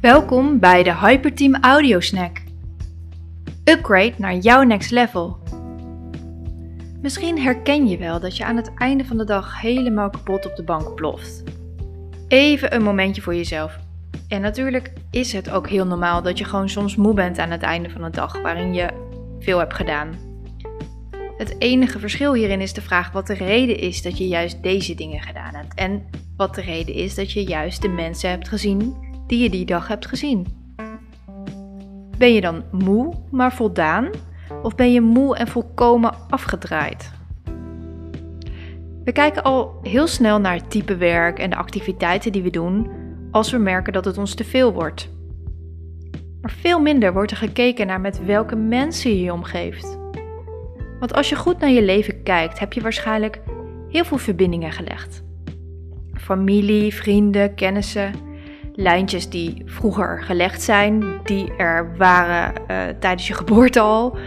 Welkom bij de Hyperteam Audio Snack. Upgrade naar jouw next level. Misschien herken je wel dat je aan het einde van de dag helemaal kapot op de bank ploft. Even een momentje voor jezelf. En natuurlijk is het ook heel normaal dat je gewoon soms moe bent aan het einde van de dag waarin je veel hebt gedaan. Het enige verschil hierin is de vraag wat de reden is dat je juist deze dingen gedaan hebt. En wat de reden is dat je juist de mensen hebt gezien die je die dag hebt gezien. Ben je dan moe, maar voldaan? Of ben je moe en volkomen afgedraaid? We kijken al heel snel naar het type werk en de activiteiten die we doen als we merken dat het ons te veel wordt. Maar veel minder wordt er gekeken naar met welke mensen je je omgeeft. Want als je goed naar je leven kijkt, heb je waarschijnlijk heel veel verbindingen gelegd. Familie, vrienden, kennissen, lijntjes die vroeger gelegd zijn, die er waren uh, tijdens je geboorte al,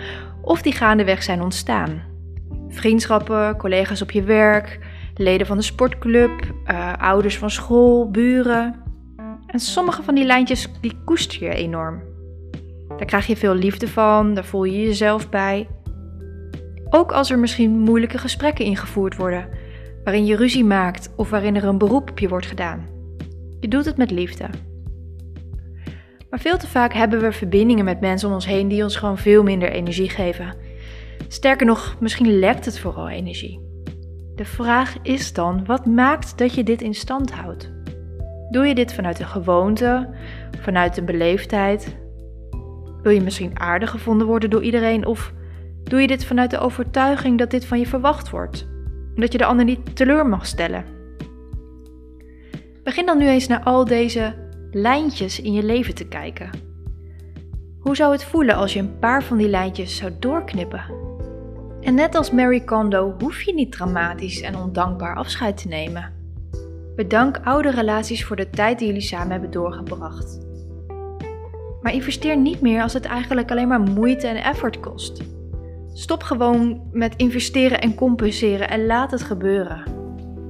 of die gaandeweg zijn ontstaan. Vriendschappen, collega's op je werk, leden van de sportclub, uh, ouders van school, buren. En sommige van die lijntjes die koester je enorm. Daar krijg je veel liefde van, daar voel je jezelf bij. Ook als er misschien moeilijke gesprekken ingevoerd worden, waarin je ruzie maakt of waarin er een beroep op je wordt gedaan. Je doet het met liefde. Maar veel te vaak hebben we verbindingen met mensen om ons heen die ons gewoon veel minder energie geven. Sterker nog, misschien lekt het vooral energie. De vraag is dan: wat maakt dat je dit in stand houdt? Doe je dit vanuit een gewoonte, vanuit een beleefdheid? Wil je misschien aardig gevonden worden door iedereen of doe je dit vanuit de overtuiging dat dit van je verwacht wordt? Omdat je de ander niet teleur mag stellen? Begin dan nu eens naar al deze lijntjes in je leven te kijken. Hoe zou het voelen als je een paar van die lijntjes zou doorknippen? En net als Mary Kondo hoef je niet dramatisch en ondankbaar afscheid te nemen. Bedank oude relaties voor de tijd die jullie samen hebben doorgebracht. Maar investeer niet meer als het eigenlijk alleen maar moeite en effort kost. Stop gewoon met investeren en compenseren en laat het gebeuren.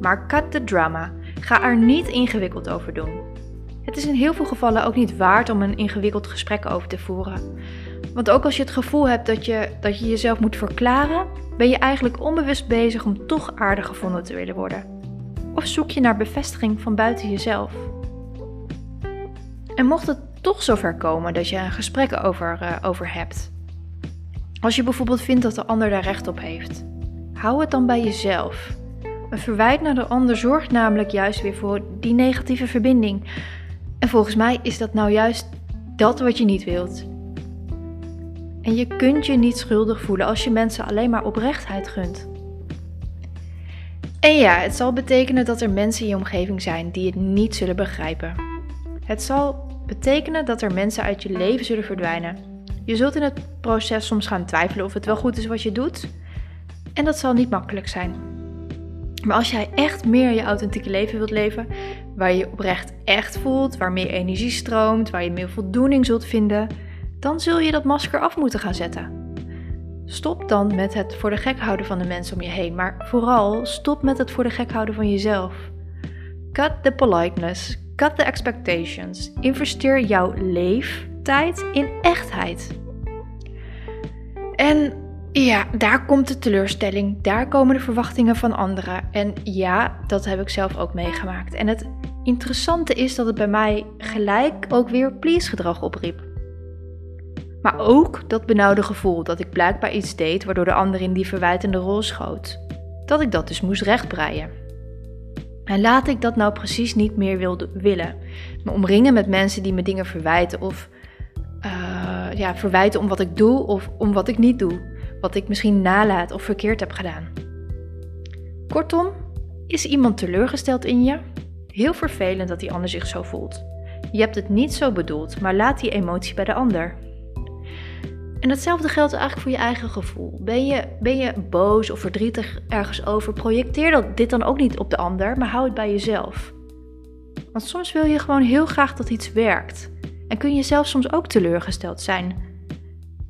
Maar cut the drama. Ga er niet ingewikkeld over doen. Het is in heel veel gevallen ook niet waard om een ingewikkeld gesprek over te voeren. Want ook als je het gevoel hebt dat je, dat je jezelf moet verklaren, ben je eigenlijk onbewust bezig om toch aardig gevonden te willen worden. Of zoek je naar bevestiging van buiten jezelf. En mocht het toch zover komen dat je een gesprek over, uh, over hebt. Als je bijvoorbeeld vindt dat de ander daar recht op heeft, hou het dan bij jezelf. Een verwijt naar de ander zorgt namelijk juist weer voor die negatieve verbinding. En volgens mij is dat nou juist dat wat je niet wilt. En je kunt je niet schuldig voelen als je mensen alleen maar oprechtheid gunt. En ja, het zal betekenen dat er mensen in je omgeving zijn die het niet zullen begrijpen. Het zal betekenen dat er mensen uit je leven zullen verdwijnen. Je zult in het proces soms gaan twijfelen of het wel goed is wat je doet. En dat zal niet makkelijk zijn. Maar als jij echt meer je authentieke leven wilt leven, waar je je oprecht echt voelt, waar meer energie stroomt, waar je meer voldoening zult vinden, dan zul je dat masker af moeten gaan zetten. Stop dan met het voor de gek houden van de mensen om je heen, maar vooral stop met het voor de gek houden van jezelf. Cut the politeness, cut the expectations. Investeer jouw leeftijd in echtheid. En ja, daar komt de teleurstelling, daar komen de verwachtingen van anderen. En ja, dat heb ik zelf ook meegemaakt. En het interessante is dat het bij mij gelijk ook weer please gedrag opriep. Maar ook dat benauwde gevoel dat ik blijkbaar iets deed waardoor de ander in die verwijtende rol schoot. Dat ik dat dus moest rechtbreien. En laat ik dat nou precies niet meer wilde, willen. Me omringen met mensen die me dingen verwijten of uh, ja, verwijten om wat ik doe of om wat ik niet doe wat ik misschien nalaat of verkeerd heb gedaan. Kortom, is iemand teleurgesteld in je? Heel vervelend dat die ander zich zo voelt. Je hebt het niet zo bedoeld, maar laat die emotie bij de ander. En hetzelfde geldt eigenlijk voor je eigen gevoel. Ben je, ben je boos of verdrietig ergens over, projecteer dat, dit dan ook niet op de ander, maar hou het bij jezelf. Want soms wil je gewoon heel graag dat iets werkt. En kun je zelf soms ook teleurgesteld zijn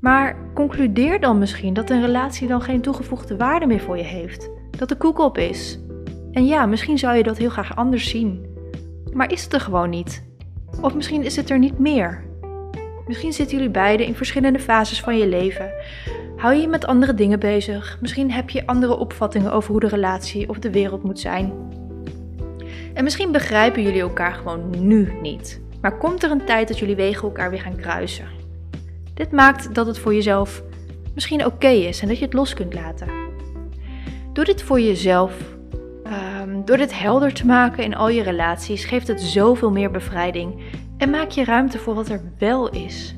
maar concludeer dan misschien dat een relatie dan geen toegevoegde waarde meer voor je heeft. Dat de koek op is. En ja, misschien zou je dat heel graag anders zien. Maar is het er gewoon niet. Of misschien is het er niet meer. Misschien zitten jullie beiden in verschillende fases van je leven. Hou je je met andere dingen bezig. Misschien heb je andere opvattingen over hoe de relatie of de wereld moet zijn. En misschien begrijpen jullie elkaar gewoon nu niet. Maar komt er een tijd dat jullie wegen elkaar weer gaan kruisen? Dit maakt dat het voor jezelf misschien oké is en dat je het los kunt laten. Doe dit voor jezelf. Um, door dit helder te maken in al je relaties geeft het zoveel meer bevrijding en maak je ruimte voor wat er wel is.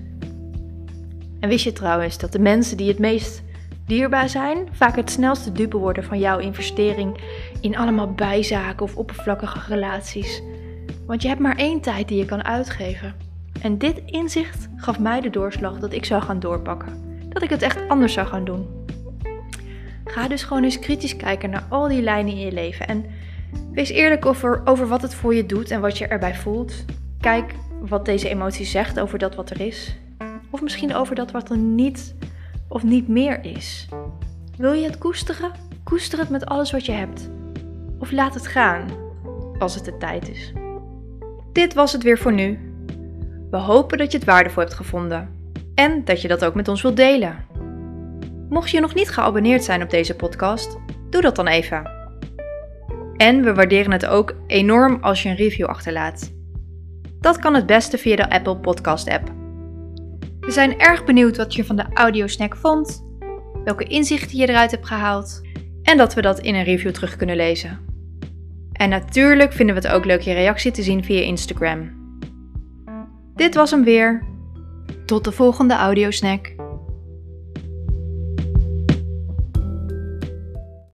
En wist je trouwens dat de mensen die het meest dierbaar zijn, vaak het snelste dupe worden van jouw investering in allemaal bijzaken of oppervlakkige relaties? Want je hebt maar één tijd die je kan uitgeven. En dit inzicht gaf mij de doorslag dat ik zou gaan doorpakken. Dat ik het echt anders zou gaan doen. Ga dus gewoon eens kritisch kijken naar al die lijnen in je leven. En wees eerlijk over, over wat het voor je doet en wat je erbij voelt. Kijk wat deze emotie zegt over dat wat er is. Of misschien over dat wat er niet of niet meer is. Wil je het koesteren? Koester het met alles wat je hebt. Of laat het gaan als het de tijd is. Dit was het weer voor nu. We hopen dat je het waardevol hebt gevonden en dat je dat ook met ons wilt delen. Mocht je nog niet geabonneerd zijn op deze podcast, doe dat dan even. En we waarderen het ook enorm als je een review achterlaat. Dat kan het beste via de Apple Podcast app. We zijn erg benieuwd wat je van de audiosnack vond, welke inzichten je eruit hebt gehaald en dat we dat in een review terug kunnen lezen. En natuurlijk vinden we het ook leuk je reactie te zien via Instagram. Dit was hem weer. Tot de volgende audiosnack.